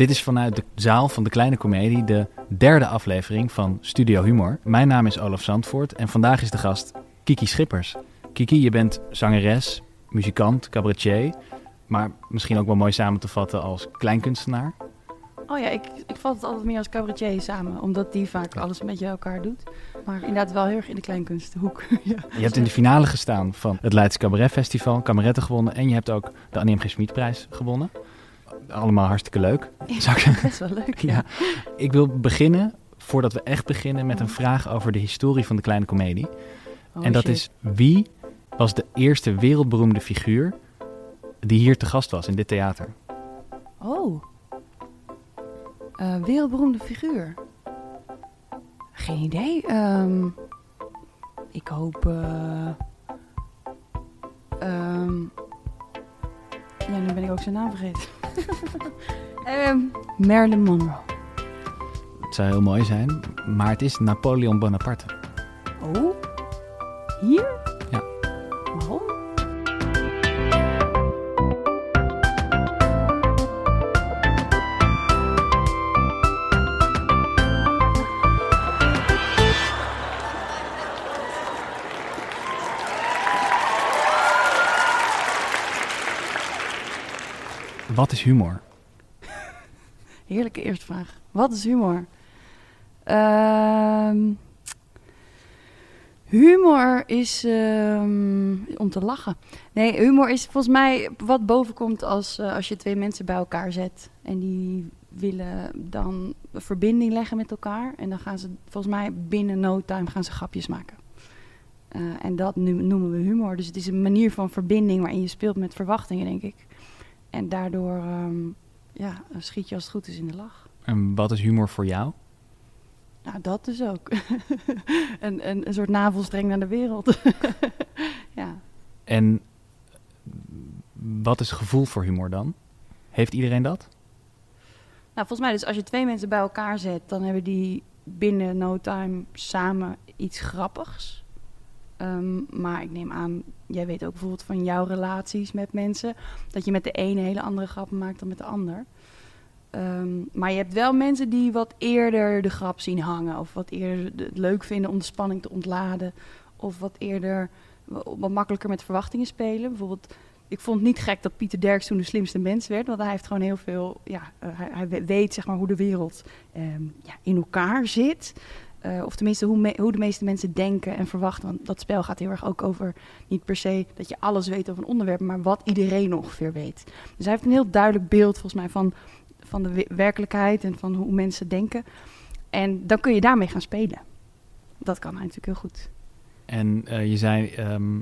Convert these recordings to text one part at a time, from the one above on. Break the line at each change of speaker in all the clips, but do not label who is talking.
Dit is vanuit de zaal van de Kleine Comedie de derde aflevering van Studio Humor. Mijn naam is Olaf Zandvoort en vandaag is de gast Kiki Schippers. Kiki, je bent zangeres, muzikant, cabaretier, maar misschien ook wel mooi samen te vatten als kleinkunstenaar.
Oh ja, ik, ik vat het altijd meer als cabaretier samen, omdat die vaak alles beetje bij elkaar doet. Maar inderdaad wel heel erg in de kleinkunstenhoek. ja.
Je hebt in de finale gestaan van het Leidse Cabaret Festival, kameretten gewonnen en je hebt ook de Annie M. G. Schmid-prijs gewonnen. Allemaal hartstikke leuk. Zou ik-
Best wel leuk.
Ja, ik wil beginnen, voordat we echt beginnen, met een vraag over de historie van de kleine komedie.
Oh,
en dat
shit.
is, wie was de eerste wereldberoemde figuur die hier te gast was in dit theater?
Oh. Eh, wereldberoemde figuur. Geen idee. Ehm, ik hoop. eh, ehm, ja, nu ben ik ook zijn naam vergeten. Ehm, Marilyn Monroe.
Het zou heel mooi zijn, maar het is Napoleon Bonaparte.
Oh? Hier?
Wat is humor?
Heerlijke eerste vraag. Wat is humor? Ehm, humor is ehm, om te lachen. Nee, humor is volgens mij wat bovenkomt als, eh, als je twee mensen bij elkaar zet. En die willen dan een verbinding leggen met elkaar. En dan gaan ze volgens mij binnen no time gaan ze grapjes maken. Eh, en dat noemen we humor. Dus het is een manier van verbinding waarin je speelt met verwachtingen, denk ik. En daardoor ehm, ja, schiet je als het goed is in de lach.
En wat is humor voor jou?
Nou, dat dus ook. een, een, een soort navelstreng naar de wereld. ja.
En wat is gevoel voor humor dan? Heeft iedereen dat?
Nou, volgens mij dus als je twee mensen bij elkaar zet, dan hebben die binnen no time samen iets grappigs. Ehm, maar ik neem aan, jij weet ook bijvoorbeeld van jouw relaties met mensen, dat je met de ene hele andere grappen maakt dan met de ander. Ehm, maar je hebt wel mensen die wat eerder de grap zien hangen, of wat eerder de- het leuk vinden om de spanning te ontladen, of wat eerder wa- wat makkelijker met verwachtingen spelen. Bijvoorbeeld, ik vond het niet gek dat Pieter Derks toen de slimste mens werd, want hij heeft gewoon heel veel, ja, eh, hij, hij we- weet zeg maar hoe de wereld ehm, ja, in elkaar zit. Eh, of tenminste hoe, me- hoe de meeste mensen denken en verwachten. Want dat spel gaat heel erg ook over niet per se dat je alles weet over een onderwerp, maar wat iedereen ongeveer weet. Dus hij heeft een heel duidelijk beeld volgens mij van, van de we- werkelijkheid en van hoe mensen denken. En dan kun je daarmee gaan spelen. Dat kan hij natuurlijk heel goed.
En eh, je zei, ehm,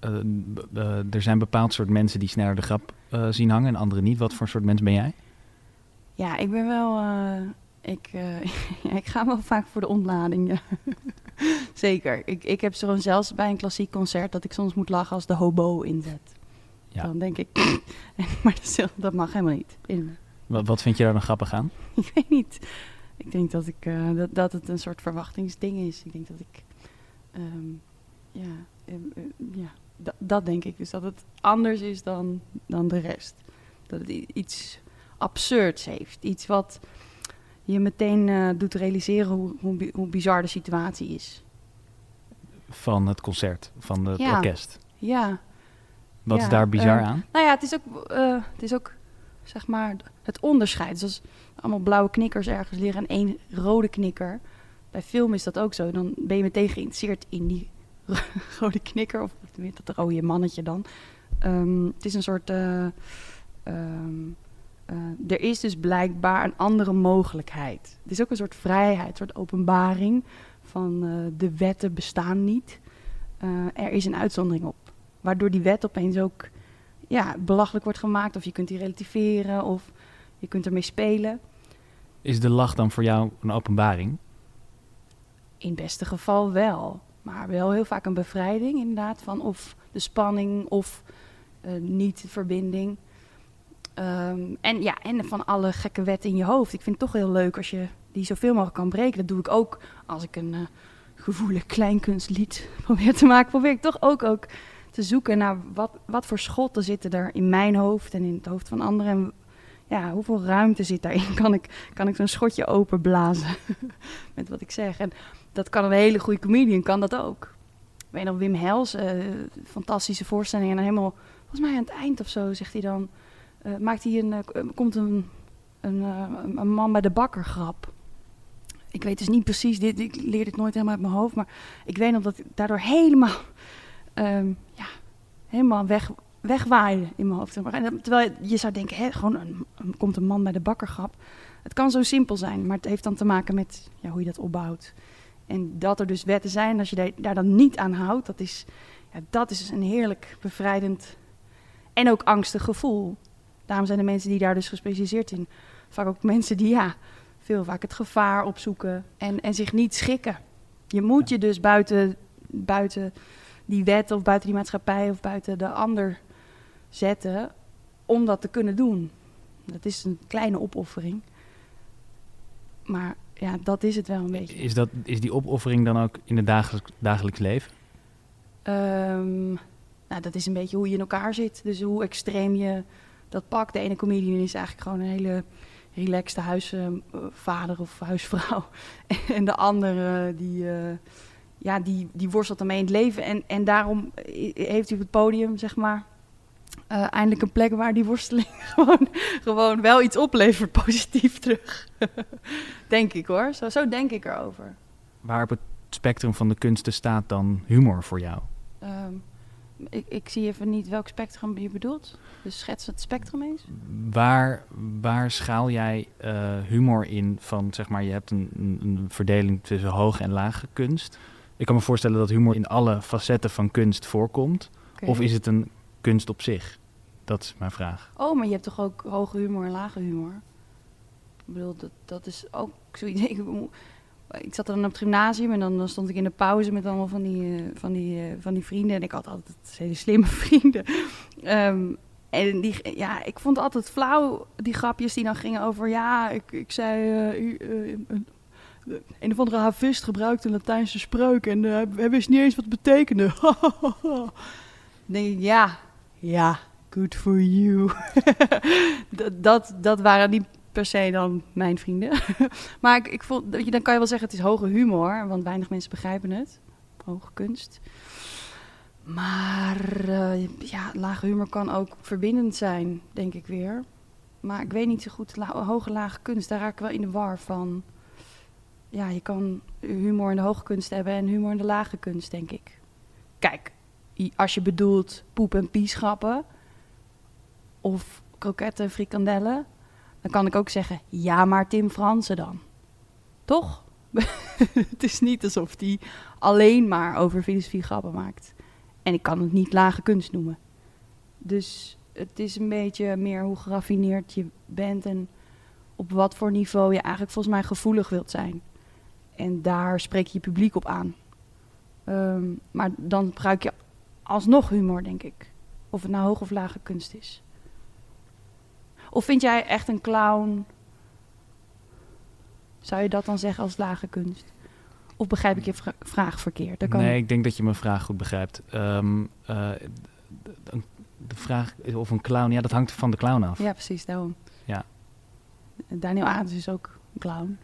eh, er zijn bepaald soort mensen die sneller de grap zien hangen en andere niet. Wat voor soort mens ben jij?
Ja, ik ben wel. Ik, eh, ja, ik ga wel vaak voor de ontlading. Ja. Zeker. Ik, ik heb zo zelfs bij een klassiek concert dat ik soms moet lachen als de hobo inzet.
Ja.
Dan denk ik. maar dat, mag helemaal niet. In,
Wat, wat vind je daar dan grappig aan?
ik weet niet. Ik denk dat, ik, eh, dat, dat het een soort verwachtingsding is. Ik denk dat ik. ehm, ja, eh, eh, ja dat, dat denk ik. Dus dat het anders is dan, dan de rest. Dat het iets absurds heeft. Iets wat je meteen eh, doet realiseren hoe, hoe, hoe bizar de situatie is.
Van het concert, van het
Ja.
orkest.
Ja,
Wat
Ja,
is daar bizar
eh,
aan?
nou ja, het is ook, eh, het is ook zeg maar het onderscheid. Dus als allemaal blauwe knikkers ergens liggen en één rode knikker. Bij film is dat ook zo. Dan ben je meteen geïnteresseerd in die rode knikker. Of dat rode mannetje dan. Ehm, het is een soort... eh, eh, er is dus blijkbaar een andere mogelijkheid. Het is ook een soort vrijheid, een soort openbaring van eh, de wetten bestaan niet. Eh, er is een uitzondering op. Waardoor die wet opeens ook ja, belachelijk wordt gemaakt. Of je kunt die relativeren of je kunt ermee spelen.
Is de lach dan voor jou een openbaring?
In het beste geval wel. Maar wel heel vaak een bevrijding inderdaad. Van of de spanning of niet de verbinding. Ehm, en ja, en van alle gekke wetten in je hoofd. Ik vind het toch heel leuk als je die zoveel mogelijk kan breken. Dat doe ik ook als ik een eh, gevoelig kleinkunstlied probeer te maken. Probeer ik toch ook, ook te zoeken naar wat, wat voor schotten zitten er in mijn hoofd en in het hoofd van anderen. En ja, hoeveel ruimte zit daarin? Kan ik, kan ik zo'n schotje openblazen met wat ik zeg? En dat kan een hele goede comedian, kan dat ook. Ik weet nog, Wim Hels, eh, fantastische voorstelling. En helemaal, volgens mij aan het eind of zo, zegt hij dan... eh, maakt hij een, eh, komt een, een, eh, een man bij de bakker grap. Ik weet dus niet precies, dit, ik leer dit nooit helemaal uit mijn hoofd... maar ik weet nog dat ik daardoor helemaal, ehm, ja, helemaal weg, wegwaaide in mijn hoofd. En terwijl je zou denken, hè, gewoon een, komt een man bij de bakker grap. Het kan zo simpel zijn, maar het heeft dan te maken met ja, hoe je dat opbouwt. En dat er dus wetten zijn, als je daar dan niet aan houdt, dat is, ja, dat is een heerlijk bevrijdend en ook angstig gevoel. Daarom zijn de mensen die daar dus gespecialiseerd in vaak ook mensen die ja, veel vaak het gevaar opzoeken en, en zich niet schikken. Je moet je dus buiten, buiten die wet of buiten die maatschappij of buiten de ander zetten om dat te kunnen doen. Dat is een kleine opoffering. Maar ja, dat is het wel een beetje.
Is, dat, is die opoffering dan ook in het dagelijks, dagelijks leven?
Ehm, nou, dat is een beetje hoe je in elkaar zit. Dus hoe extreem je dat pakt. De ene comedian is eigenlijk gewoon een hele relaxte huisvader of huisvrouw. en de andere, die, eh, ja, die, die worstelt ermee in het leven. En, en daarom heeft hij op het podium, zeg maar, eh, eindelijk een plek waar die worsteling gewoon, gewoon wel iets oplevert, positief terug. denk ik hoor. Zo, zo denk ik erover.
Waar op het spectrum van de kunsten staat dan humor voor jou?
Ehm, ik, ik zie even niet welk spectrum je bedoelt. Dus schets het spectrum eens.
Waar, waar schaal jij eh, humor in van, zeg maar, je hebt een, een, verdeling tussen hoge en lage kunst. Ik kan me voorstellen dat humor in alle facetten van kunst voorkomt. Of is het een kunst op zich? Dat is mijn vraag.
Oh, maar je hebt toch ook hoge humor en lage humor? Ik bedoel, dat, dat is ook zoiets. Ik, ik zat dan op het gymnasium en dan, stond ik in de pauze met allemaal van die, eh, van die, eh, van die vrienden. En ik had altijd hele slimme vrienden. Ehm, en die, ja, ik vond altijd flauw, die grapjes die dan gingen over... Ja, ik, ik zei... u, eh, een- of andere havist gebruikte een Latijnse spreuk en hij wist niet eens wat het betekende. Ik, ja, ja, good for you. dat, dat, waren niet per se dan mijn vrienden. maar ik, ik vond, dan kan je wel zeggen het is hoge humor, want weinig mensen begrijpen het. Hoge kunst. Maar eh, ja, lage humor kan ook verbindend zijn, denk ik weer. Maar ik weet niet zo goed, hoge lage kunst, daar raak ik wel in de war van. Ja, je kan humor in de hoge kunst hebben en humor in de lage kunst, denk ik. Kijk, als je bedoelt poep- en pieschappen of kroketten en frikandellen, dan kan ik ook zeggen, ja, maar Tim Fransen dan. Toch? het is niet alsof die alleen maar over filosofie grappen maakt. En ik kan het niet lage kunst noemen. Dus het is een beetje meer hoe geraffineerd je bent en op wat voor niveau je eigenlijk volgens mij gevoelig wilt zijn. En daar spreek je publiek op aan. Ehm, maar dan gebruik je alsnog humor, denk ik. Of het nou hoog of lage kunst is. Of vind jij echt een clown? Zou je dat dan zeggen als lage kunst? Of begrijp ik je vra- vraag verkeerd? Kan
Nee, ik denk dat je mijn vraag goed begrijpt. Ehm, eh, de vraag of een clown, ja, dat hangt van de clown af.
Ja, precies, daarom.
Ja.
Daniel Adams is ook een clown.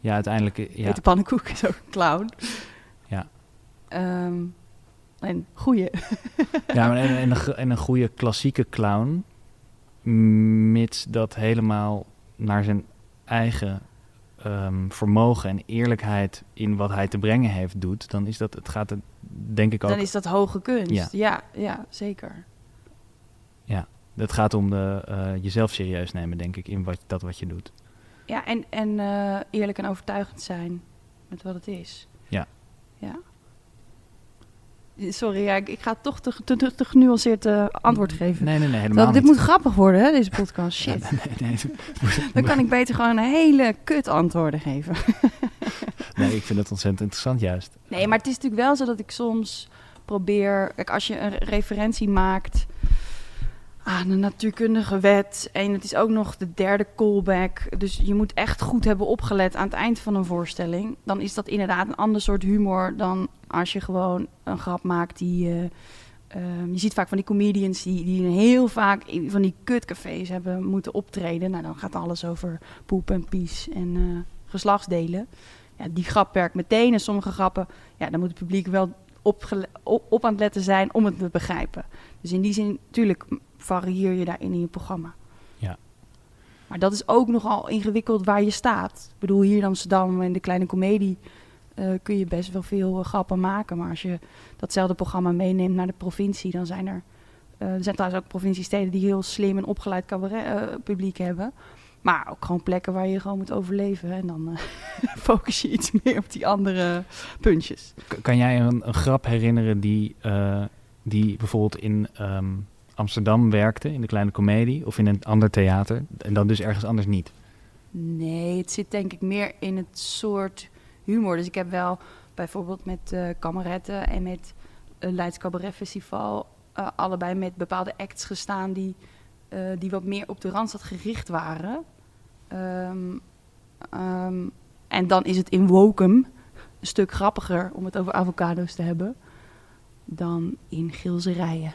Ja, uiteindelijk, eh, ja.
Peter Pannenkoek is ook een clown.
Ja.
Ehm, en goeie.
Ja, maar en, en, een, en een goede klassieke clown, mits dat helemaal naar zijn eigen ehm, vermogen en eerlijkheid in wat hij te brengen heeft doet, dan is dat, het gaat denk ik ook,
Dan is dat hoge kunst.
Ja.
Ja, ja, zeker.
het gaat om de, eh, jezelf serieus nemen, denk ik, in wat, dat wat je doet.
Ja, en, en eh, eerlijk en overtuigend zijn met wat het is.
Ja.
Ja. Sorry, ja, ik, ik ga toch te, te, te, te genuanceerd eh, antwoord geven.
Nee, nee, nee, helemaal
dit
niet.
moet grappig worden, hè, deze podcast. Shit.
Nee, nee, nee.
Dan kan ik beter gewoon een hele kut antwoorden geven.
nee, ik vind het ontzettend interessant juist.
Nee, maar het is natuurlijk wel zo dat ik soms probeer... Kijk, als je een referentie maakt aan een natuurkundige wet... en het is ook nog de derde callback... dus je moet echt goed hebben opgelet aan het eind van een voorstelling... dan is dat inderdaad een ander soort humor dan als je gewoon een grap maakt die... eh, Ehm, je ziet vaak van die comedians die, die heel vaak van die kutcafés hebben moeten optreden. Nou, dan gaat alles over poep en pies en eh, geslachtsdelen. Ja, die grap werkt meteen. En sommige grappen, ja, dan moet het publiek wel op, op, aan het letten zijn om het te begrijpen. Dus in die zin, natuurlijk varieer je daarin in je programma.
Ja.
Maar dat is ook nogal ingewikkeld waar je staat. Ik bedoel, hier in Amsterdam in de kleine komedie uh, kun je best wel veel uh, grappen maken. Maar als je datzelfde programma meeneemt naar de provincie, dan zijn er. Uh, er zijn trouwens ook provinciesteden die heel slim en opgeleid cabaret publiek hebben. Maar ook gewoon plekken waar je gewoon moet overleven. En dan focus je iets meer op die andere puntjes.
Kan jij een, een grap herinneren die, die bijvoorbeeld in um, Amsterdam werkte, in de kleine komedie, of in een ander theater, en dan dus ergens anders niet?
Nee, het zit denk ik meer in het soort humor. Dus ik heb wel bijvoorbeeld met uh, Kameretten en met uh, Leids Cabaret Festival... Uh, allebei met bepaalde acts gestaan die, uh, die wat meer op de Randstad gericht waren. Um, um, en dan is het in Wokum een stuk grappiger om het over avocado's te hebben... dan in Gilserijen.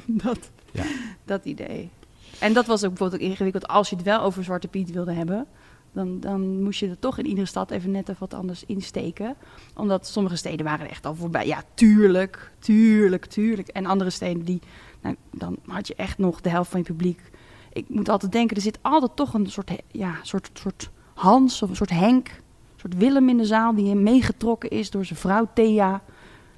dat, ja. dat idee. En dat was ook bijvoorbeeld ook ingewikkeld als je het wel over Zwarte Piet wilde hebben dan, dan moest je er toch in iedere stad even net even wat anders insteken. Omdat sommige steden waren echt al voorbij. Ja, tuurlijk, tuurlijk, tuurlijk. En andere steden, die, nou, dan had je echt nog de helft van je publiek. Ik moet altijd denken, er zit altijd toch een soort, ja, soort, soort Hans of een soort Henk, een soort Willem in de zaal die meegetrokken is door zijn vrouw Thea.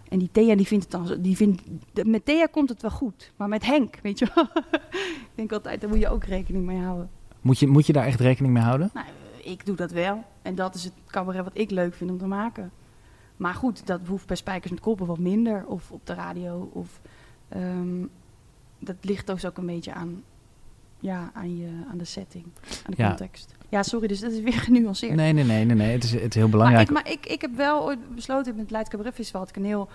En die Thea die vindt het dan, die vindt, met Thea komt het wel goed, maar met Henk, weet je wel. ik denk altijd, daar moet je ook rekening mee houden.
Moet je, moet je daar echt rekening mee houden?
Nou, ik doe dat wel. En dat is het cabaret wat ik leuk vind om te maken. Maar goed, dat hoeft bij Spijkers met Koppen wat minder. Of op de radio. Of, um, dat ligt dus ook een beetje aan, ja, aan, je, aan de setting, aan de ja. context. Ja, sorry, dus dat is weer genuanceerd.
Nee, nee, nee, nee, nee. Het, is, het is heel belangrijk.
Maar ik, maar ik, ik heb wel ooit besloten met het Leids Cabaret Festival... had ik een heel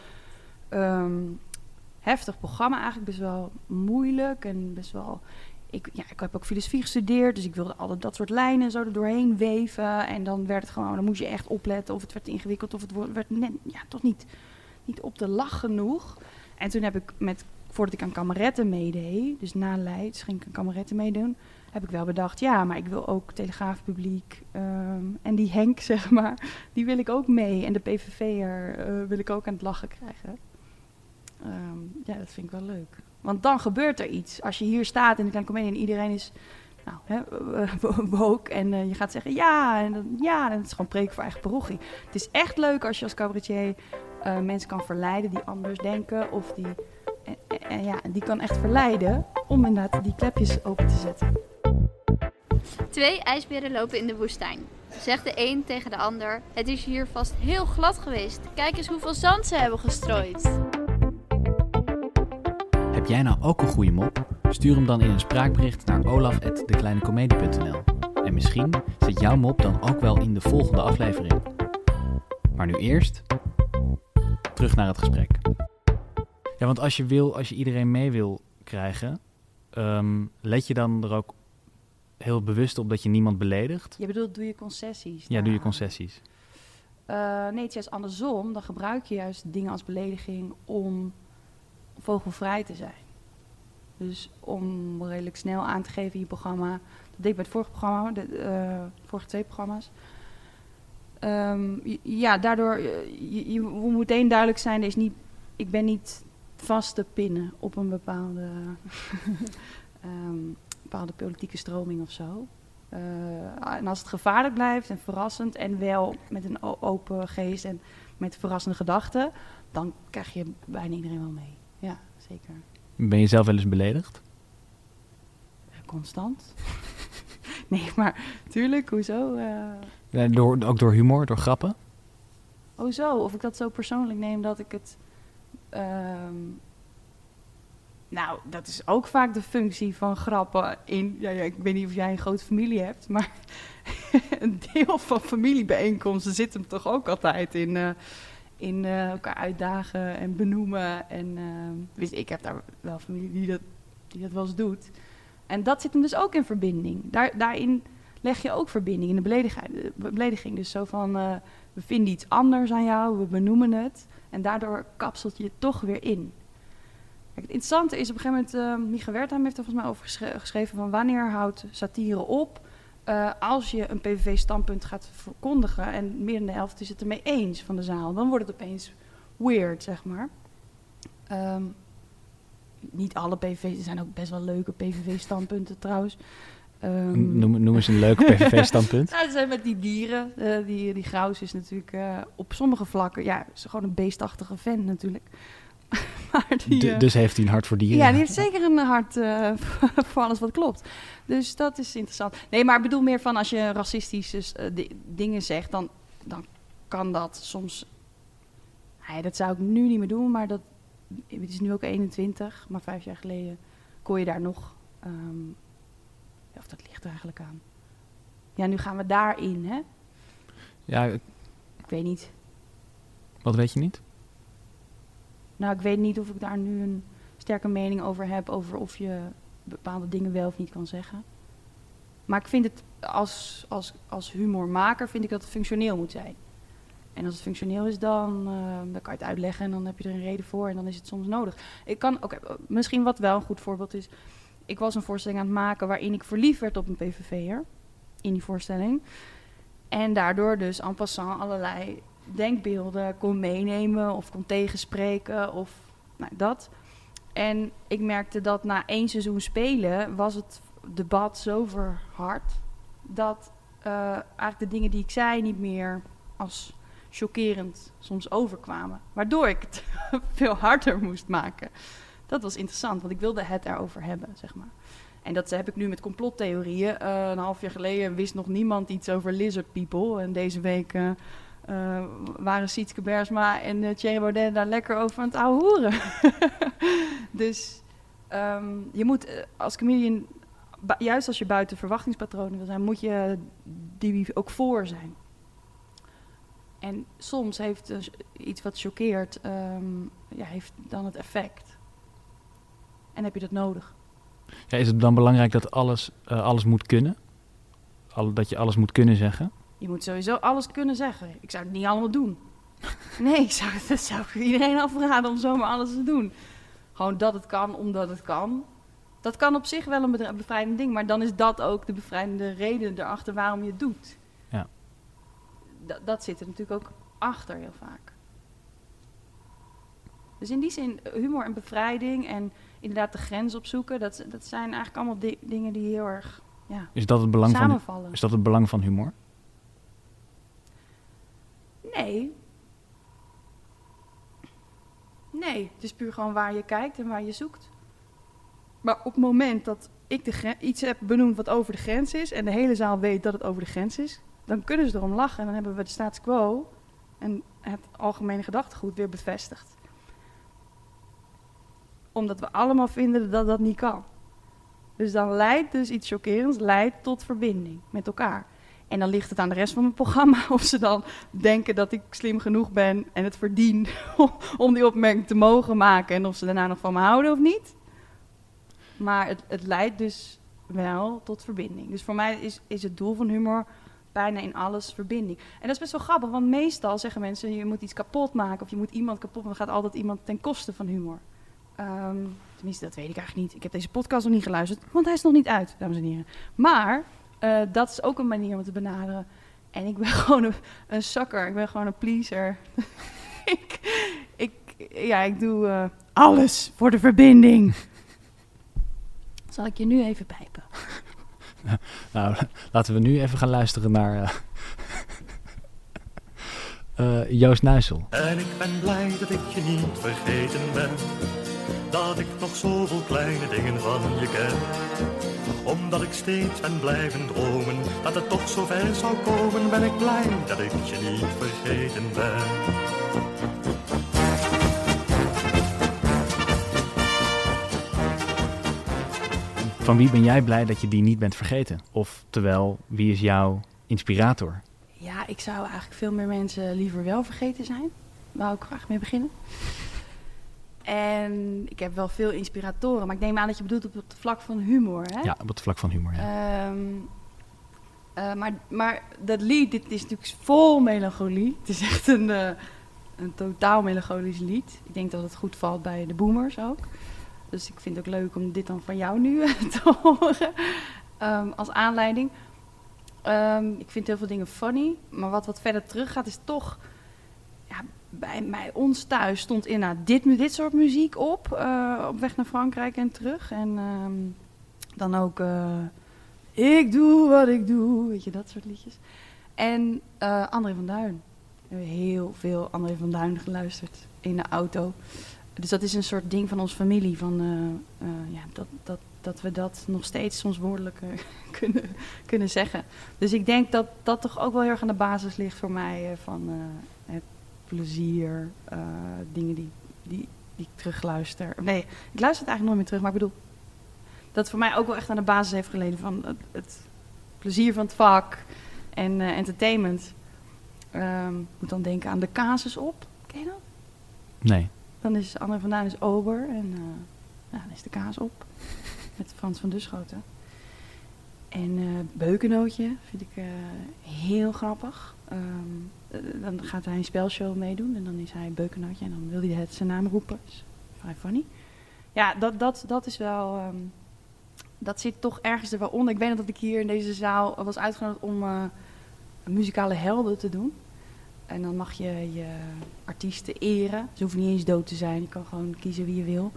um, heftig programma. Eigenlijk best wel moeilijk en best wel ik, ja, ik heb ook filosofie gestudeerd, dus ik wilde altijd dat soort lijnen zo er doorheen weven. En dan werd het gewoon, dan moest je echt opletten of het werd ingewikkeld of het werd net, ja, toch niet, niet op de lach genoeg. En toen heb ik met, voordat ik aan kameretten meedeed, dus na Leids ging ik aan kameretten meedoen, heb ik wel bedacht, ja, maar ik wil ook telegraafpubliek um, en die Henk, zeg maar, die wil ik ook mee. En de PVV'er uh, wil ik ook aan het lachen krijgen. Um, ja, dat vind ik wel leuk. Want dan gebeurt er iets. Als je hier staat in de kleine comedie en iedereen is nou, hè, woke en uh, je gaat zeggen ja en dan, ja, en het gewoon preek voor eigen parochie. Het is echt leuk als je als cabaretier mensen kan verleiden die anders denken of die, en, en, ja, die kan echt verleiden om inderdaad die klepjes open te zetten.
Twee ijsberen lopen in de woestijn. Zegt de een tegen de ander: Het is hier vast heel glad geweest. Kijk eens hoeveel zand ze hebben gestrooid.
Heb jij nou ook een goede mop? Stuur hem dan in een spraakbericht naar olaf.dekleinecomedie.nl En misschien zit jouw mop dan ook wel in de volgende aflevering. Maar nu eerst terug naar het gesprek. Ja, want als je wil, als je iedereen mee wil krijgen, um, let je dan er ook heel bewust op dat je niemand beledigt?
Je bedoelt, doe je concessies?
Ja, doe je concessies.
Uh, nee, het is andersom. Dan gebruik je juist dingen als belediging om vogelvrij te zijn. Dus om redelijk snel aan te geven in je programma. Dat deed ik bij het vorige programma, de uh, vorige twee programma's. Um, ja, daardoor eh, je, je, moet meteen duidelijk zijn, er is niet, ik ben niet vast te pinnen op een bepaalde, um, bepaalde politieke stroming of zo. Uh, en als het gevaarlijk blijft en verrassend en wel met een open geest en met verrassende gedachten, dan krijg je bijna iedereen wel mee. Ja, zeker.
Ben je zelf wel eens beledigd?
Constant. nee, maar tuurlijk, hoezo? Uh...
Ja, door, ook door humor, door grappen?
Oh zo, of ik dat zo persoonlijk neem dat ik het... Um... Nou, dat is ook vaak de functie van grappen in... Ja, ik weet niet of jij een grote familie hebt, maar een deel van familiebijeenkomsten zit hem toch ook altijd in... Uh, in uh, elkaar uitdagen en benoemen. En uh, ik heb daar wel familie die dat, die dat wel eens doet. En dat zit hem dus ook in verbinding. Daar, daarin leg je ook verbinding in de belediging. de belediging. Dus zo van, eh, we vinden iets anders aan jou, we benoemen het. En daardoor kapselt je het toch weer in. Kijk, het interessante is op een gegeven moment, uh, Micha Wertheim heeft er volgens mij over geschreven van wanneer houdt satire op eh, als je een PVV-standpunt gaat verkondigen en meer dan de helft is het ermee eens van de zaal. Dan wordt het opeens weird, zeg maar. Ehm, niet alle PVV's, er zijn ook best wel leuke PVV-standpunten trouwens. Ehm,
Noem, noem eens een leuk PVV-standpunt.
ja, ze zijn met die dieren. eh, die, die Graus is natuurlijk eh, op sommige vlakken... Ja, is gewoon een beestachtige vent natuurlijk. maar die, eh,
dus heeft hij een hart voor dieren.
ja, die heeft zeker een hart voor alles wat klopt. Dus dat is interessant. Nee, maar ik bedoel meer van als je racistische di- dingen zegt... Dan, dan kan dat soms... Nee, dat zou ik nu niet meer doen, maar dat... Het is nu ook 21, maar vijf jaar geleden kon je daar nog... ehm, of dat ligt er eigenlijk aan. Ja, nu gaan we daarin, hè?
Ja,
Ik weet niet.
wat weet je niet?
Nou, ik weet niet of ik daar nu een sterke mening over heb, over of je bepaalde dingen wel of niet kan zeggen. Maar ik vind het als, als, als humormaker vind ik dat het functioneel moet zijn. En als het functioneel is, dan, eh, dan kan je het uitleggen en dan heb je er een reden voor en dan is het soms nodig. Ik kan, oké, misschien wat wel een goed voorbeeld is. Ik was een voorstelling aan het maken waarin ik verliefd werd op een PVV'er. In die voorstelling. En daardoor dus en passant allerlei denkbeelden kon meenemen of kon tegenspreken of nou, dat. En ik merkte dat na één seizoen spelen was het debat zo verhard dat eh, eigenlijk de dingen die ik zei niet meer als chockerend soms overkwamen. Waardoor ik het veel harder moest maken. Dat was interessant, want ik wilde het erover hebben, zeg maar. En dat heb ik nu met complottheorieën. Eh, een half jaar geleden wist nog niemand iets over lizard people. En deze week eh, eh, waren Sietske Bersma en uh, Thierry Baudet daar lekker over aan het ouwe hoeren. dus ehm, je moet als comedian, juist als je buiten verwachtingspatronen wil zijn, moet je die ook voor zijn. En soms heeft iets wat choqueert, ehm, ja, heeft dan het effect. En heb je dat nodig.
Ja, is het dan belangrijk dat alles, eh, alles moet kunnen? Al, dat je alles moet kunnen zeggen?
Je moet sowieso alles kunnen zeggen. Ik zou het niet allemaal doen. Nee, ik zou, dat zou ik iedereen afraden om zomaar alles te doen. Gewoon dat het kan, omdat het kan. Dat kan op zich wel een bevrijdend ding, maar dan is dat ook de bevrijdende reden erachter waarom je het doet.
Ja.
Dat, dat zit er natuurlijk ook achter heel vaak. Dus in die zin, humor en bevrijding en inderdaad de grens opzoeken, dat, dat zijn eigenlijk allemaal di- dingen die heel erg ja,
Is dat het belang, van,
samenvallen.
is dat het belang van humor?
Nee. Nee, het is puur gewoon waar je kijkt en waar je zoekt. Maar op het moment dat ik de iets heb benoemd wat over de grens is... en de hele zaal weet dat het over de grens is... dan kunnen ze erom lachen en dan hebben we de status quo... en het algemene gedachtegoed weer bevestigd. Omdat we allemaal vinden dat dat niet kan. Dus dan leidt dus iets chockerends leidt tot verbinding met elkaar. En dan ligt het aan de rest van het programma of ze dan denken dat ik slim genoeg ben en het verdien om die opmerking te mogen maken en of ze daarna nog van me houden of niet. Maar het, het leidt dus wel tot verbinding. Dus voor mij is, is het doel van humor bijna in alles verbinding. En dat is best wel grappig, want meestal zeggen mensen je moet iets kapot maken of je moet iemand kapot maken. Dan gaat altijd iemand ten koste van humor. Ehm, tenminste, dat weet ik eigenlijk niet. Ik heb deze podcast nog niet geluisterd, want hij is nog niet uit, dames en heren. Maar eh, dat is ook een manier om het te benaderen. En ik ben gewoon een, een zakker. Ik ben gewoon een pleaser. ik, ik, ja, ik doe eh, alles voor de verbinding. Zal ik je nu even pijpen?
Nou, laten we nu even gaan luisteren naar eh, Joost Nuisel.
En ik ben blij dat ik je niet vergeten ben. Dat ik nog zoveel kleine dingen van je ken. Omdat ik steeds ben blijven dromen. Dat het toch zover zou komen. Ben ik blij dat ik je niet vergeten ben.
Van wie ben jij blij dat je die niet bent vergeten? Oftewel, wie is jouw inspirator?
Ja, ik zou eigenlijk veel meer mensen liever wel vergeten zijn. Wou ik graag mee beginnen. En ik heb wel veel inspiratoren, maar ik neem aan dat je bedoelt op het vlak van humor. Hè?
Ja, op het vlak van humor. Ja.
Ehm, Eh, maar, maar dat lied, dit is natuurlijk vol melancholie. Het is echt een, eh, een totaal melancholisch lied. Ik denk dat het goed valt bij de boomers ook. Dus ik vind het ook leuk om dit dan van jou nu te horen ehm, als aanleiding. Ehm, ik vind heel veel dingen funny, maar wat wat verder terug gaat is toch... Bij mij, ons thuis stond inderdaad dit, dit soort muziek op, eh, op weg naar Frankrijk en terug. En ehm, dan ook Ik doe wat ik doe, weet je, dat soort liedjes. En uh, André van Duin. We hebben heel veel André van Duin geluisterd in de auto. Dus dat is een soort ding van onze familie, van, ja, dat, dat, dat we dat nog steeds soms woordelijk kunnen, kunnen zeggen. Dus ik denk dat dat toch ook wel heel erg aan de basis ligt voor mij van plezier, dingen die, die, die ik terugluister. Nee, ik luister het eigenlijk nooit meer terug, maar ik bedoel, dat voor mij ook wel echt aan de basis heeft geleden van het, het plezier van het vak en uh, entertainment. Um, moet dan denken aan de casus op. Ken je dat?
Nee.
Dan is Anne vandaan is ober en uh, ja, dan is de kaas op. Met Frans van Duschoten. En uh, Beukenootje vind ik heel grappig. Um, dan gaat hij een spelshow meedoen en dan is hij Beukenootje en dan wil hij het zijn naam roepen. Dat is vrij funny. Ja, dat, dat, dat is wel... Um, dat zit toch ergens er wel onder. Ik weet nog dat ik hier in deze zaal was uitgenodigd om uh, muzikale helden te doen. En dan mag je je artiesten eren. Ze hoeven niet eens dood te zijn. Je kan gewoon kiezen wie je wil.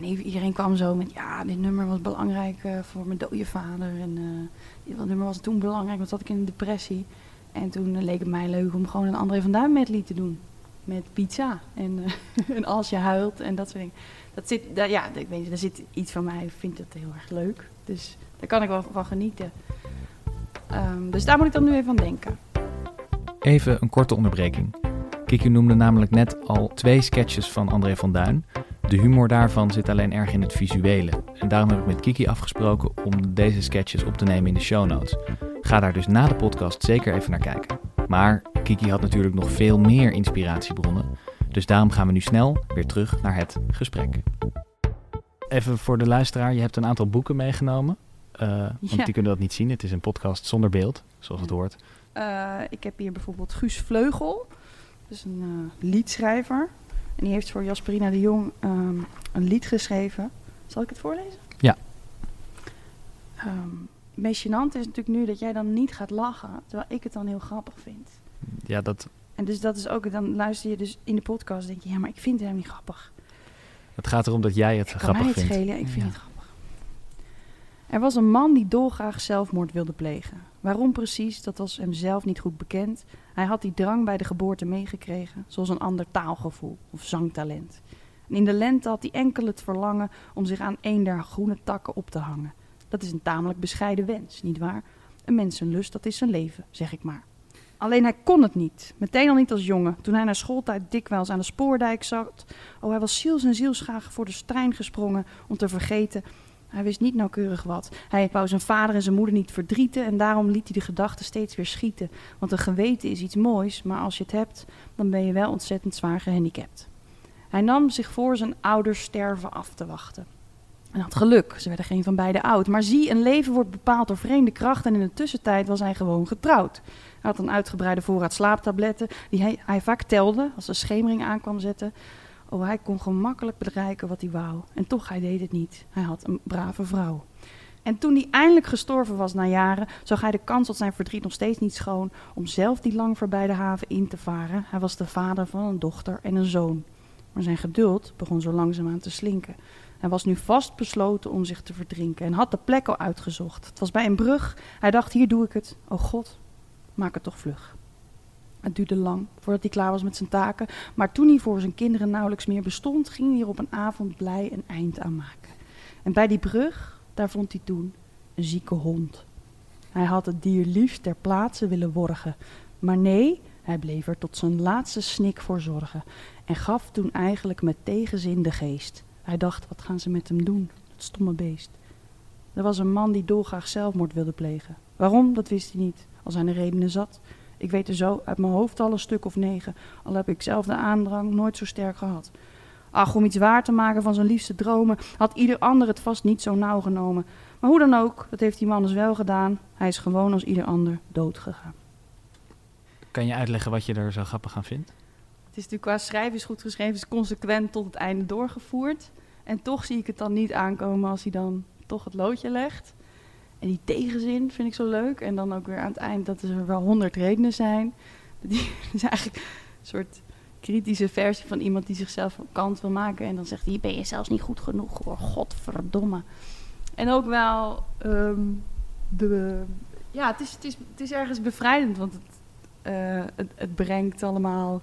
En iedereen kwam zo met, ja, dit nummer was belangrijk uh, voor mijn dode vader. En uh, dit nummer was toen belangrijk, want zat ik in een depressie. En toen leek het mij leuk om gewoon een André van Duin medley te doen. Met pizza en, en als je huilt en dat soort dingen dat zit, ja, ik weet niet, daar zit iets van mij, ik vind het heel erg leuk. Dus daar kan ik wel van genieten. Um, dus daar moet ik dan nu even aan denken.
Even een korte onderbreking. Kiki noemde namelijk net al twee sketches van André van Duin. De humor daarvan zit alleen erg in het visuele. En daarom heb ik met Kiki afgesproken om deze sketches op te nemen in de show notes. Ga daar dus na de podcast zeker even naar kijken. Maar Kiki had natuurlijk nog veel meer inspiratiebronnen. Dus daarom gaan we nu snel weer terug naar het gesprek. Even voor de luisteraar, je hebt een aantal boeken meegenomen. Uh, want die kunnen dat niet zien. Het is een podcast zonder beeld, zoals het hoort.
Uh, ik heb hier bijvoorbeeld Guus Vleugel. Dus een uh, liedschrijver. En die heeft voor Jasperina de Jong um, een lied geschreven. Zal ik het voorlezen?
Ja.
Um, het meest gênant is natuurlijk nu dat jij dan niet gaat lachen, terwijl ik het dan heel grappig vind.
Ja, dat
en dus dat is ook, dan luister je dus in de podcast, denk je, ja, maar ik vind het helemaal niet grappig.
Het gaat erom dat jij het
ik
grappig
het
vindt.
Schelen, ik vind ja. het grappig. Er was een man die dolgraag zelfmoord wilde plegen. Waarom precies, dat was hem zelf niet goed bekend. Hij had die drang bij de geboorte meegekregen, zoals een ander taalgevoel of zangtalent. En in de lente had hij enkel het verlangen om zich aan een der groene takken op te hangen. Dat is een tamelijk bescheiden wens, nietwaar? Een mensenlust, dat is zijn leven, zeg ik maar. Alleen hij kon het niet. Meteen al niet als jongen. Toen hij na schooltijd dikwijls aan de spoordijk zat. Oh, hij was ziels en zielsgraag voor de trein gesprongen om te vergeten. Hij wist niet nauwkeurig wat. Hij wou zijn vader en zijn moeder niet verdrieten en daarom liet hij de gedachten steeds weer schieten. Want een geweten is iets moois, maar als je het hebt, dan ben je wel ontzettend zwaar gehandicapt. Hij nam zich voor zijn ouders sterven af te wachten. En had geluk, ze werden geen van beiden oud. Maar zie, een leven wordt bepaald door vreemde krachten en in de tussentijd was hij gewoon getrouwd. Hij had een uitgebreide voorraad slaaptabletten die hij, hij vaak telde als de schemering aankwam zetten. Oh, hij kon gemakkelijk bereiken wat hij wou. En toch, hij deed het niet. Hij had een brave vrouw. En toen hij eindelijk gestorven was na jaren, zag hij de kans tot zijn verdriet nog steeds niet schoon om zelf die lang voorbij haven in te varen. Hij was de vader van een dochter en een zoon. Maar zijn geduld begon zo langzaamaan te slinken. Hij was nu vast besloten om zich te verdrinken en had de plek al uitgezocht. Het was bij een brug. Hij dacht, hier doe ik het. Oh God, maak het toch vlug. Het duurde lang voordat hij klaar was met zijn taken, maar toen hij voor zijn kinderen nauwelijks meer bestond, ging hij er op een avond blij een eind aan maken. En bij die brug, daar vond hij toen een zieke hond. Hij had het dier liefst ter plaatse willen worgen, maar nee, hij bleef er tot zijn laatste snik voor zorgen en gaf toen eigenlijk met tegenzin de geest. Hij dacht, wat gaan ze met hem doen, dat stomme beest. Er was een man die dolgraag zelfmoord wilde plegen. Waarom, dat wist hij niet, al zijn er redenen zat. Ik weet er zo uit mijn hoofd al een stuk of negen, al heb ik zelf de aandrang nooit zo sterk gehad. Ach, om iets waar te maken van zijn liefste dromen, had ieder ander het vast niet zo nauw genomen. Maar hoe dan ook, dat heeft die man dus wel gedaan. Hij is gewoon als ieder ander dood gegaan.
Kan je uitleggen wat je er zo grappig aan vindt?
Het is natuurlijk qua schrijven is goed geschreven, is consequent tot het einde doorgevoerd. En toch zie ik het dan niet aankomen als hij dan toch het loodje legt. En die tegenzin vind ik zo leuk. En dan ook weer aan het eind dat er wel honderd redenen zijn. Die is eigenlijk een soort kritische versie van iemand die zichzelf kant wil maken. En dan zegt hij, ben je zelfs niet goed genoeg hoor, godverdomme. En ook wel ehm, de... Ja, het is, het, is, het is ergens bevrijdend, want het, eh, het, het brengt allemaal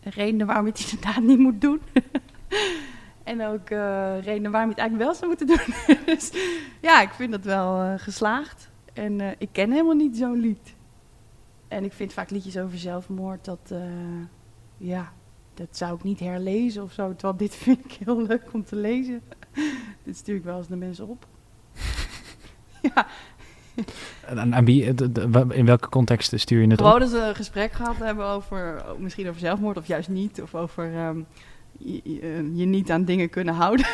redenen waarom je het inderdaad niet moet doen. en ook uh, redenen waarom je het eigenlijk wel zou moeten doen. dus ja, ik vind dat wel uh, geslaagd. En uh, ik ken helemaal niet zo'n lied. En ik vind vaak liedjes over zelfmoord, dat, ja, dat zou ik niet herlezen of zo. Terwijl dit vind ik heel leuk om te lezen. dit stuur ik wel eens naar mensen op. ja,
aan, aan wie, in welke context stuur je het
Gewoon
op?
dat ze een gesprek gehad hebben over, misschien over zelfmoord of juist niet. Of over um, je, je, je, niet aan dingen kunnen houden.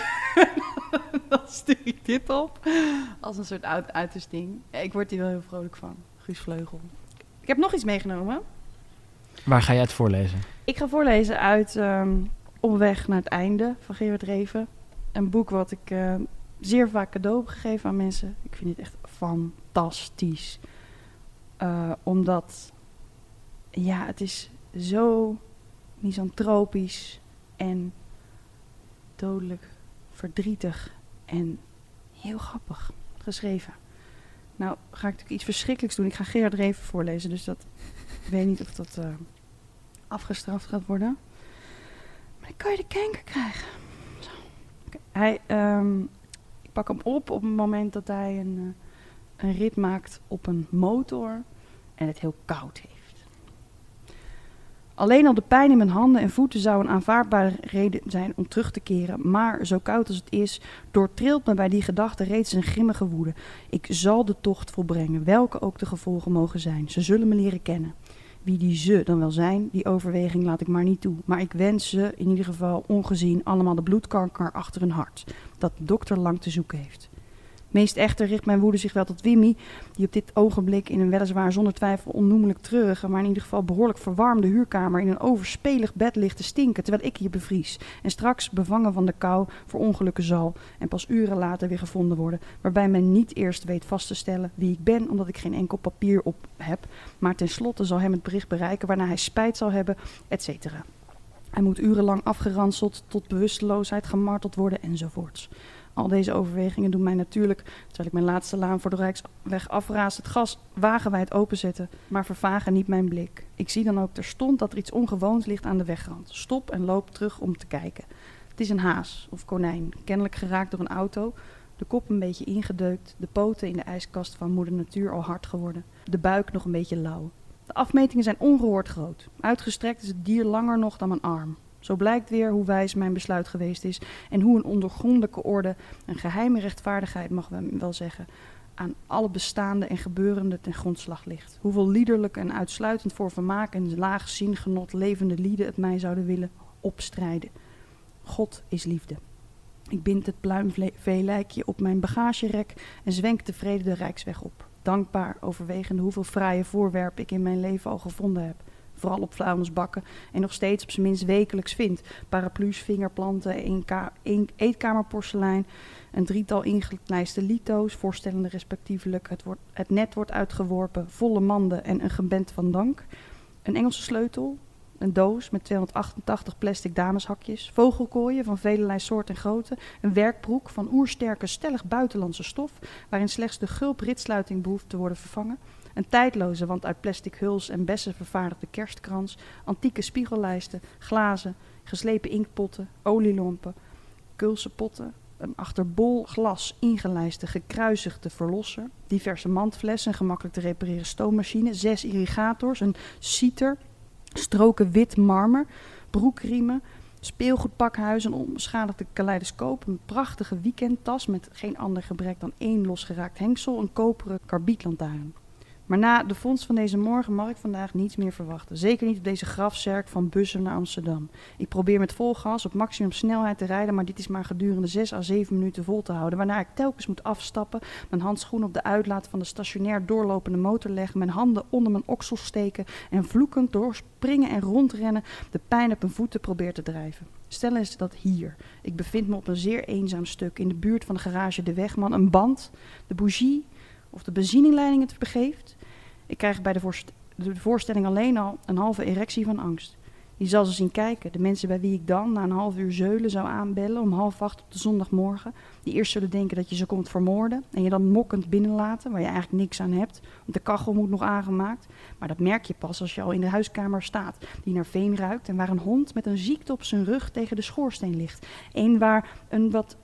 Dan stuur ik dit op. Als een soort uit, uiterst ding. Ik word hier wel heel vrolijk van. Guus Vleugel. Ik heb nog iets meegenomen.
Waar ga jij het voorlezen?
Ik ga voorlezen uit um, Op weg naar het einde van Gerard Reven. Een boek wat ik uh, zeer vaak cadeau heb gegeven aan mensen. Ik vind het echt fantastisch. Uh, omdat, ja, het is zo misantropisch en dodelijk verdrietig en heel grappig geschreven. Nou, ga ik natuurlijk iets verschrikkelijks doen. Ik ga Gerard Reven voorlezen, dus dat ik weet niet of dat uh, afgestraft gaat worden. Maar dan kan je de kanker krijgen. Zo. Hij, um, ik pak hem op op het moment dat hij een... Uh, een rit maakt op een motor en het heel koud heeft. Alleen al de pijn in mijn handen en voeten zou een aanvaardbare reden zijn om terug te keren, maar zo koud als het is, doortrilt me bij die gedachte reeds een grimmige woede. Ik zal de tocht volbrengen, welke ook de gevolgen mogen zijn. Ze zullen me leren kennen. Wie die ze dan wel zijn, die overweging laat ik maar niet toe. Maar ik wens ze in ieder geval ongezien allemaal de bloedkanker achter hun hart, dat de dokter lang te zoeken heeft. Meest echter richt mijn woede zich wel tot Wimmy, die op dit ogenblik in een weliswaar zonder twijfel onnoemelijk treurige, maar in ieder geval behoorlijk verwarmde huurkamer in een overspelig bed ligt te stinken, terwijl ik hier bevries. En straks, bevangen van de kou, voor ongelukken zal en pas uren later weer gevonden worden, waarbij men niet eerst weet vast te stellen wie ik ben, omdat ik geen enkel papier op heb, maar tenslotte zal hem het bericht bereiken waarna hij spijt zal hebben, etc. Hij moet urenlang afgeranseld, tot bewusteloosheid gemarteld worden enzovoorts. Al deze overwegingen doen mij natuurlijk, terwijl ik mijn laatste laan voor de Rijksweg afraas, het gas wagenwijd openzetten, maar vervagen niet mijn blik. Ik zie dan ook terstond dat er iets ongewoons ligt aan de wegrand. Stop en loop terug om te kijken. Het is een haas of konijn, kennelijk geraakt door een auto, de kop een beetje ingedeukt, de poten in de ijskast van moeder natuur al hard geworden, de buik nog een beetje lauw. De afmetingen zijn ongehoord groot. Uitgestrekt is het dier langer nog dan mijn arm. Zo blijkt weer hoe wijs mijn besluit geweest is en hoe een ondergrondelijke orde, een geheime rechtvaardigheid mag men wel zeggen, aan alle bestaande en gebeurende ten grondslag ligt. Hoeveel liederlijk en uitsluitend voor vermaak en laag zingenot levende lieden het mij zouden willen opstrijden. God is liefde. Ik bind het pluimveelijkje op mijn bagagerek en zwenk tevreden de Rijksweg op. Dankbaar overwegende hoeveel fraaie voorwerpen ik in mijn leven al gevonden heb vooral op vuilnisbakken en nog steeds op zijn minst wekelijks vindt. Paraplu's, vingerplanten, eetkamerporselein, een drietal ingelijste lito's, voorstellende respectievelijk het, wordt, het net wordt uitgeworpen, volle manden en een gebend van dank. Een Engelse sleutel, een doos met 288 plastic dameshakjes, vogelkooien van velelei soort en grootte, een werkbroek van oersterke, stellig buitenlandse stof, waarin slechts de gulp ritsluiting behoeft te worden vervangen, een tijdloze, want uit plastic huls en bessen vervaardigde kerstkrans, antieke spiegellijsten, glazen, geslepen inktpotten, olielampen, kulse potten, een achter bol glas ingelijste gekruisigde verlosser, diverse mandflessen, gemakkelijk te repareren stoommachine, zes irrigators, een citer, stroken wit marmer, broekriemen, speelgoedpakhuis, een onbeschadigde kaleidoscoop, een prachtige weekendtas met geen ander gebrek dan één losgeraakt hengsel, een koperen karbietlantaarn. Maar na de vondst van deze morgen mag ik vandaag niets meer verwachten. Zeker niet op deze grafzerk van Bussen naar Amsterdam. Ik probeer met vol gas op maximum snelheid te rijden, maar dit is maar gedurende 6 à 7 minuten vol te houden. Waarna ik telkens moet afstappen, mijn handschoen op de uitlaat van de stationair doorlopende motor leggen, mijn handen onder mijn oksels steken en vloekend door springen en rondrennen de pijn op mijn voeten probeer te drijven. Stel eens dat hier. Ik bevind me op een zeer eenzaam stuk in de buurt van de garage De Wegman. Een band, de bougie of de benzineleiding het begeeft. Ik krijg bij de, voorst- de voorstelling alleen al een halve erectie van angst. Je zal ze zien kijken. De mensen bij wie ik dan na een half uur zeulen zou aanbellen om half acht op de zondagmorgen. Die eerst zullen denken dat je ze komt vermoorden. En je dan mokkend binnenlaten waar je eigenlijk niks aan hebt. Want de kachel moet nog aangemaakt. Maar dat merk je pas als je al in de huiskamer staat. Die naar veen ruikt en waar een hond met een ziekte op zijn rug tegen de schoorsteen ligt. Eén waar een wat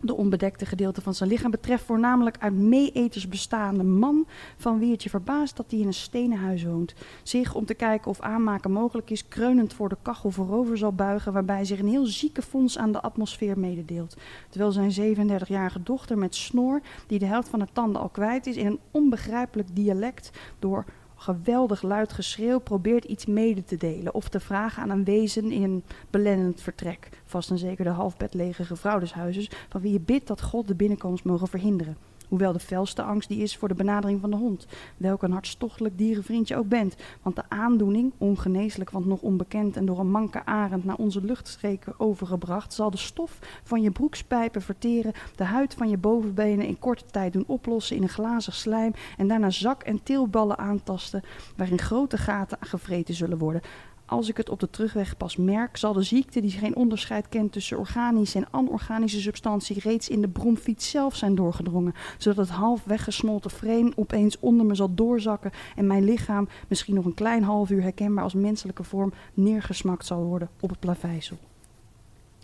de onbedekte gedeelte van zijn lichaam betreft voornamelijk uit meeeters bestaande man van wie het je verbaast dat hij in een stenen huis woont. Zich om te kijken of aanmaken mogelijk is, kreunend voor de kachel voorover zal buigen, waarbij zich een heel ziekenfonds aan de atmosfeer mededeelt. Terwijl zijn 37-jarige dochter met snor, die de helft van haar tanden al kwijt is, in een onbegrijpelijk dialect door geweldig luid geschreeuw probeert iets mede te delen of te vragen aan een wezen in een belennend vertrek. Vast en zeker de halfbed lege gevrouwdeshuizes, van wie je bidt dat God de binnenkomst mogen verhinderen. Hoewel de felste angst die is voor de benadering van de hond, welk een hartstochtelijk dierenvriend je ook bent. Want de aandoening, ongeneeslijk want nog onbekend en door een manke arend naar onze luchtstreken overgebracht, zal de stof van je broekspijpen verteren, de huid van je bovenbenen in korte tijd doen oplossen in een glazig slijm en daarna zak- en teelballen aantasten waarin grote gaten gevreten zullen worden. Als ik het op de terugweg pas merk, zal de ziekte die geen onderscheid kent tussen organische en anorganische substantie reeds in de bromfiets zelf zijn doorgedrongen, zodat het half weggesmolten frame opeens onder me zal doorzakken en mijn lichaam misschien nog een klein half uur herkenbaar als menselijke vorm neergesmakt zal worden op het plaveisel.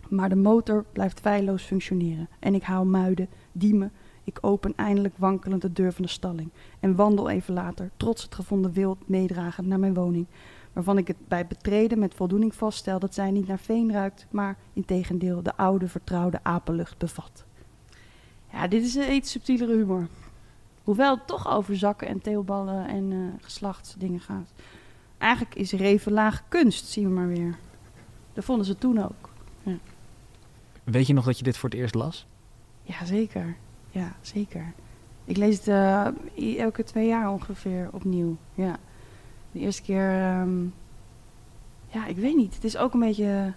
Maar de motor blijft feilloos functioneren en ik haal muiden, diemen, ik open eindelijk wankelend de deur van de stalling en wandel even later, trots het gevonden wild meedragend naar mijn woning waarvan ik het bij betreden met voldoening vaststel dat zij niet naar veen ruikt, maar integendeel de oude vertrouwde apenlucht bevat. Ja, dit is een iets subtielere humor. Hoewel het toch over zakken en teelballen en uh, geslachtsdingen gaat. Eigenlijk is reven laag kunst, zien we maar weer. Dat vonden ze toen ook. Ja.
Weet je nog dat je dit voor het eerst las?
Ja, zeker. Ja, zeker. Ik lees het uh, elke twee jaar ongeveer opnieuw. Ja. De eerste keer, um, ja, ik weet niet. Het is ook een beetje.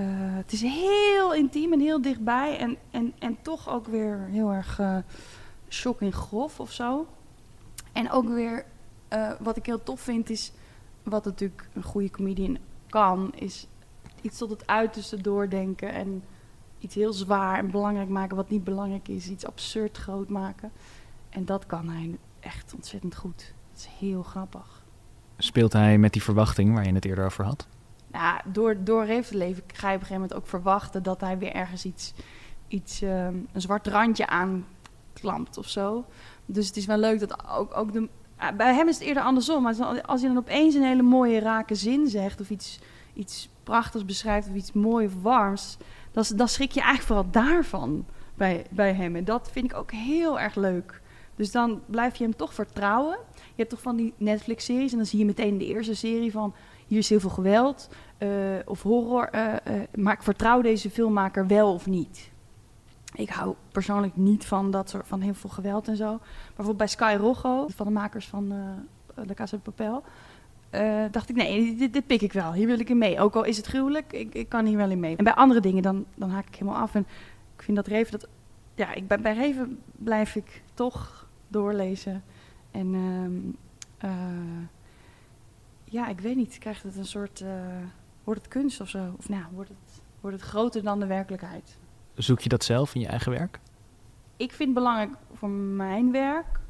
Uh, het is heel intiem en heel dichtbij. En, en, en toch ook weer heel erg uh, shock en grof of zo. En ook weer, uh, wat ik heel tof vind, is. Wat natuurlijk een goede comedian kan, is iets tot het uiterste doordenken. En iets heel zwaar en belangrijk maken wat niet belangrijk is. Iets absurd groot maken. En dat kan hij echt ontzettend goed. Is heel grappig.
Speelt hij met die verwachting waar je het eerder over had?
Ja, door, door leven ga je op een gegeven moment ook verwachten dat hij weer ergens iets, iets um, een zwart randje aanklampt of zo. Dus het is wel leuk dat ook, ook de. Bij hem is het eerder andersom. Maar als hij dan opeens een hele mooie rake zin zegt of iets, iets prachtigs beschrijft of iets mooi of warms, dan, dan schrik je eigenlijk vooral daarvan bij, bij hem. En dat vind ik ook heel erg leuk. Dus dan blijf je hem toch vertrouwen. Je hebt toch van die Netflix-series en dan zie je meteen de eerste serie van... hier is heel veel geweld uh, of horror, uh, maar ik vertrouw deze filmmaker wel of niet. Ik hou persoonlijk niet van dat soort van heel veel geweld en zo. Bijvoorbeeld bij Sky Rojo, van de makers van La Casa de Papel... dacht ik, nee, dit, dit, pik ik wel. Hier wil ik in mee. Ook al is het gruwelijk, ik, ik kan hier wel in mee. En bij andere dingen, dan, dan haak ik helemaal af. En ik vind dat Reven... Dat, ja, ik, bij, bij Reven blijf ik toch doorlezen. En um, uh, ja, ik weet niet, krijgt het een soort, uh, wordt het kunst of zo? Of nou, wordt het, wordt het groter dan de werkelijkheid?
Zoek je dat zelf in je eigen werk?
Ik vind het belangrijk voor mijn werk.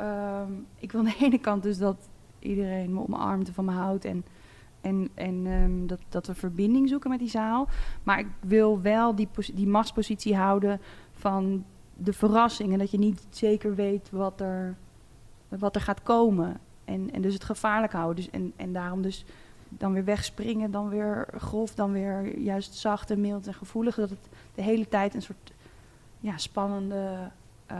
Um, ik wil aan de ene kant dus dat iedereen me omarmt en van me houdt en, en, en um, dat, dat we verbinding zoeken met die zaal. Maar ik wil wel die, die machtspositie houden van de verrassing en dat je niet zeker weet wat er, wat er gaat komen. En, en dus het gevaarlijk houden. Dus, en, en daarom dus dan weer wegspringen, dan weer grof, dan weer juist zacht en mild en gevoelig. Dat het de hele tijd een soort ja, spannende uh,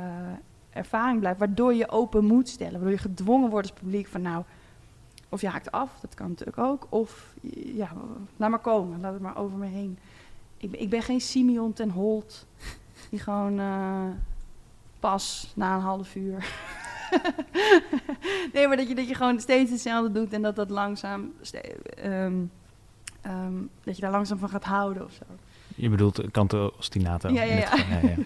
ervaring blijft, waardoor je open moet stellen, waardoor je gedwongen wordt als publiek van nou, of je haakt af, dat kan natuurlijk ook, of ja, laat maar komen, laat het maar over me heen. Ik, ik ben geen Simeon ten Holt, die gewoon eh, pas na een half uur. nee, maar dat je, dat je gewoon steeds hetzelfde doet en dat dat langzaam, ehm, dat je daar langzaam van gaat houden of zo.
Je bedoelt canto ostinato.
Ja, ja, ja.
ja, ja.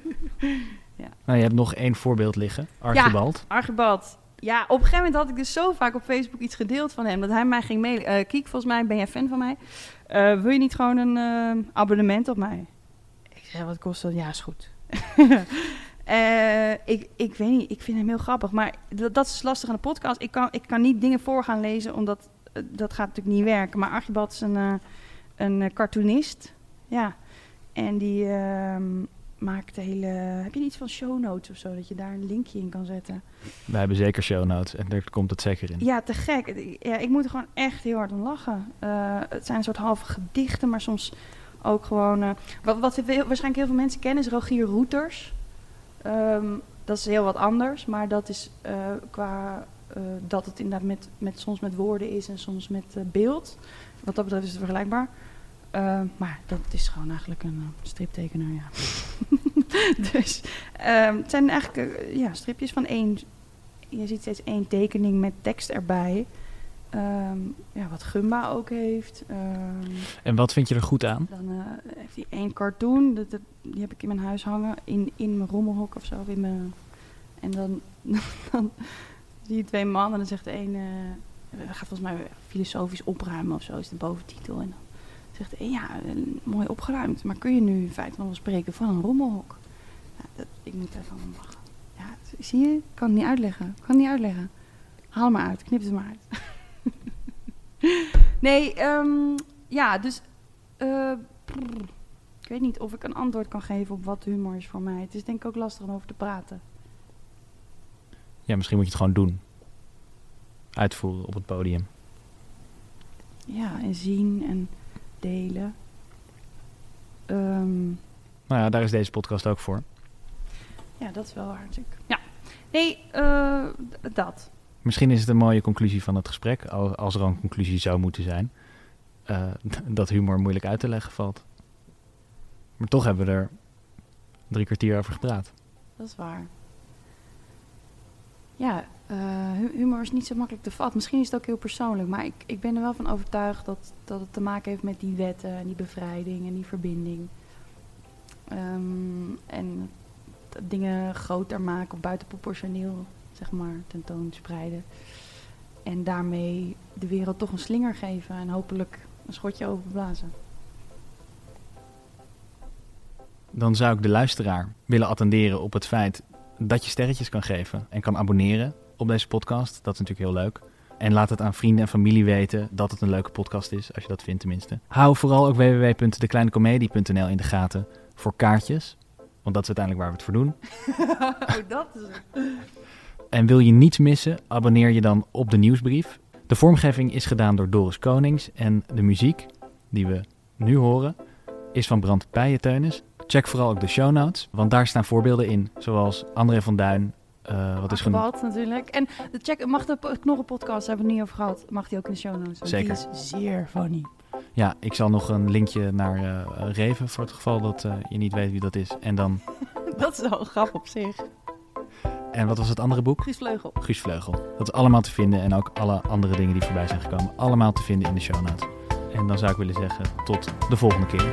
Ja.
Nou, je hebt nog één voorbeeld liggen. Archibald.
Archibald. Ja, op een gegeven moment had ik dus zo vaak op Facebook iets gedeeld van hem. Dat hij mij ging mailen. Eh Kiek, volgens mij ben jij fan van mij. Eh, wil je niet gewoon een eh, abonnement op mij? Ik zeg, wat kost dat? Ja, is goed. Eh, ik, ik weet niet, ik vind hem heel grappig. Maar dat, dat is lastig aan de podcast. Ik kan, ik kan niet dingen voor gaan lezen, omdat eh, dat gaat natuurlijk niet werken. Maar Archibald is een, eh, een cartoonist. Ja. En die ehm, maakt hele... Heb je iets van show notes of zo? Dat je daar een linkje in kan zetten?
We hebben zeker show notes en daar komt het zeker in.
Ja, te gek. Ja, ik moet er gewoon echt heel hard om lachen. Het zijn een soort halve gedichten, maar soms ook gewoon... wat, wat waarschijnlijk heel veel mensen kennen is Rogier Roeters. Ehm, dat is heel wat anders, maar dat is eh, qua... eh, dat het inderdaad met, met, soms met woorden is en soms met eh, beeld. Wat dat betreft is het vergelijkbaar. Eh, maar dat is gewoon eigenlijk een striptekenaar, ja. dus ehm, het zijn eigenlijk ja, stripjes van één je ziet steeds één tekening met tekst erbij. Ehm, ja, wat Gumba ook heeft. Ehm,
En wat vind je er goed aan?
dan eh, heeft hij één cartoon. Dat, dat- die heb ik in mijn huis hangen. In, in mijn rommelhok of zo. In mijn, en dan, dan zie je twee mannen. En dan zegt de een... eh, hij gaat volgens mij filosofisch opruimen of zo. Is de boventitel. En dan zegt de een... Ja, eh, mooi opgeruimd. Maar kun je nu in feite wel spreken van een rommelhok? Ja, dat, ik moet daar van lachen. Ja, zie je? Ik kan het niet uitleggen. Ik kan het niet uitleggen. Haal maar uit. Knip het maar uit. nee, ehm, ja, dus... eh, ik weet niet of ik een antwoord kan geven op wat humor is voor mij. Het is denk ik ook lastig om over te praten.
Ja, misschien moet je het gewoon doen. Uitvoeren op het podium.
Ja, en zien en delen. Ehm,
Nou ja, daar is deze podcast ook voor.
ja, dat is wel natuurlijk. Ja. Nee, eh, dat.
Misschien is het een mooie conclusie van het gesprek, al- als er een conclusie zou moeten zijn, eh, dat humor moeilijk uit te leggen valt. Maar toch hebben we er drie kwartier over gepraat.
Dat is waar. Ja, eh, hu- humor is niet zo makkelijk te vatten. Misschien is het ook heel persoonlijk, maar ik, ik ben er wel van overtuigd dat, dat het te maken heeft met die wetten en die bevrijding en die verbinding. Ehm, en dingen groter maken of buitenproportioneel, zeg maar, tentoonspreiden. En daarmee de wereld toch een slinger geven en hopelijk een schotje overblazen.
Dan zou ik de luisteraar willen attenderen op het feit dat je sterretjes kan geven en kan abonneren op deze podcast. Dat is natuurlijk heel leuk. En laat het aan vrienden en familie weten dat het een leuke podcast is, als je dat vindt tenminste. Hou vooral ook www.dekleinecomedie.nl in de gaten voor kaartjes. Want dat is uiteindelijk waar we het voor doen.
oh, dat is het.
En wil je niets missen, abonneer je dan op de nieuwsbrief. De vormgeving is gedaan door Doris Konings en de muziek die we nu horen is van Brand Pijenteunis. Check vooral ook de show notes, want daar staan voorbeelden in, zoals André van Duin. eh, wat is genoemd?
Natuurlijk. En de check, mag de po- Knorren-podcast, hebben we het niet over gehad, mag die ook in de show notes?
Zeker.
Die is zeer funny.
Ja, ik zal nog een linkje naar eh Reven voor het geval dat eh, je niet weet wie dat is. En dan,
Dat is wel een grap op zich.
En wat was het andere boek?
Guus Vleugel.
Guus Vleugel. Dat is allemaal te vinden en ook alle andere dingen die voorbij zijn gekomen. Allemaal te vinden in de show notes. En dan zou ik willen zeggen, tot de volgende keer.